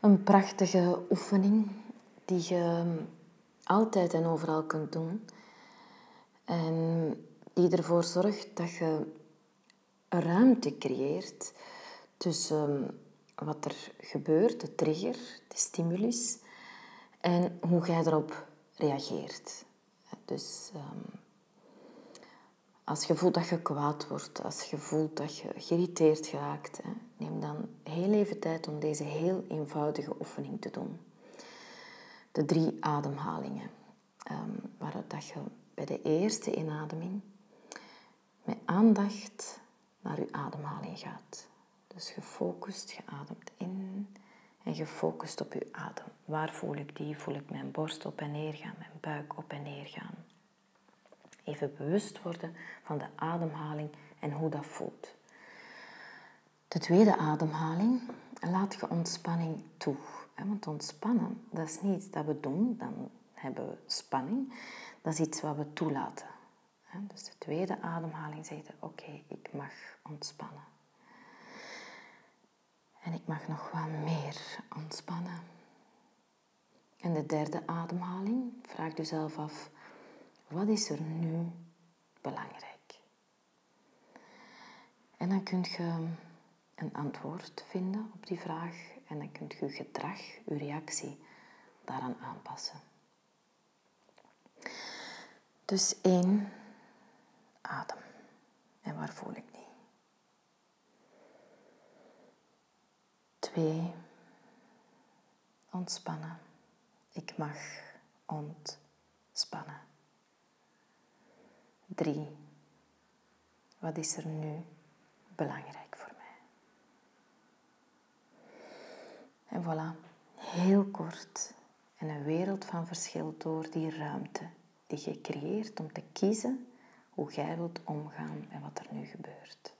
Een prachtige oefening die je altijd en overal kunt doen. En die ervoor zorgt dat je ruimte creëert tussen wat er gebeurt, de trigger, de stimulus, en hoe jij erop reageert. Dus um, als je voelt dat je kwaad wordt, als je voelt dat je geïrriteerd raakt, hè, neem dan heel tijd om deze heel eenvoudige oefening te doen. De drie ademhalingen, um, waaruit dat je bij de eerste inademing met aandacht naar je ademhaling gaat. Dus gefocust, je ademt in en gefocust op je adem. Waar voel ik die? Voel ik mijn borst op en neer gaan, mijn buik op en neer gaan? Even bewust worden van de ademhaling en hoe dat voelt. De tweede ademhaling, laat je ontspanning toe. Want ontspannen, dat is niet iets dat we doen, dan hebben we spanning. Dat is iets wat we toelaten. Dus de tweede ademhaling zegt, oké, ik mag ontspannen. En ik mag nog wat meer ontspannen. En de derde ademhaling, vraag jezelf af, wat is er nu belangrijk? En dan kun je een antwoord vinden op die vraag en dan kunt je gedrag, je reactie daaraan aanpassen. Dus één, adem. En waar voel ik die? Twee, ontspannen. Ik mag ontspannen. Drie, wat is er nu belangrijk En voilà, heel kort en een wereld van verschil door die ruimte die je creëert om te kiezen hoe jij wilt omgaan met wat er nu gebeurt.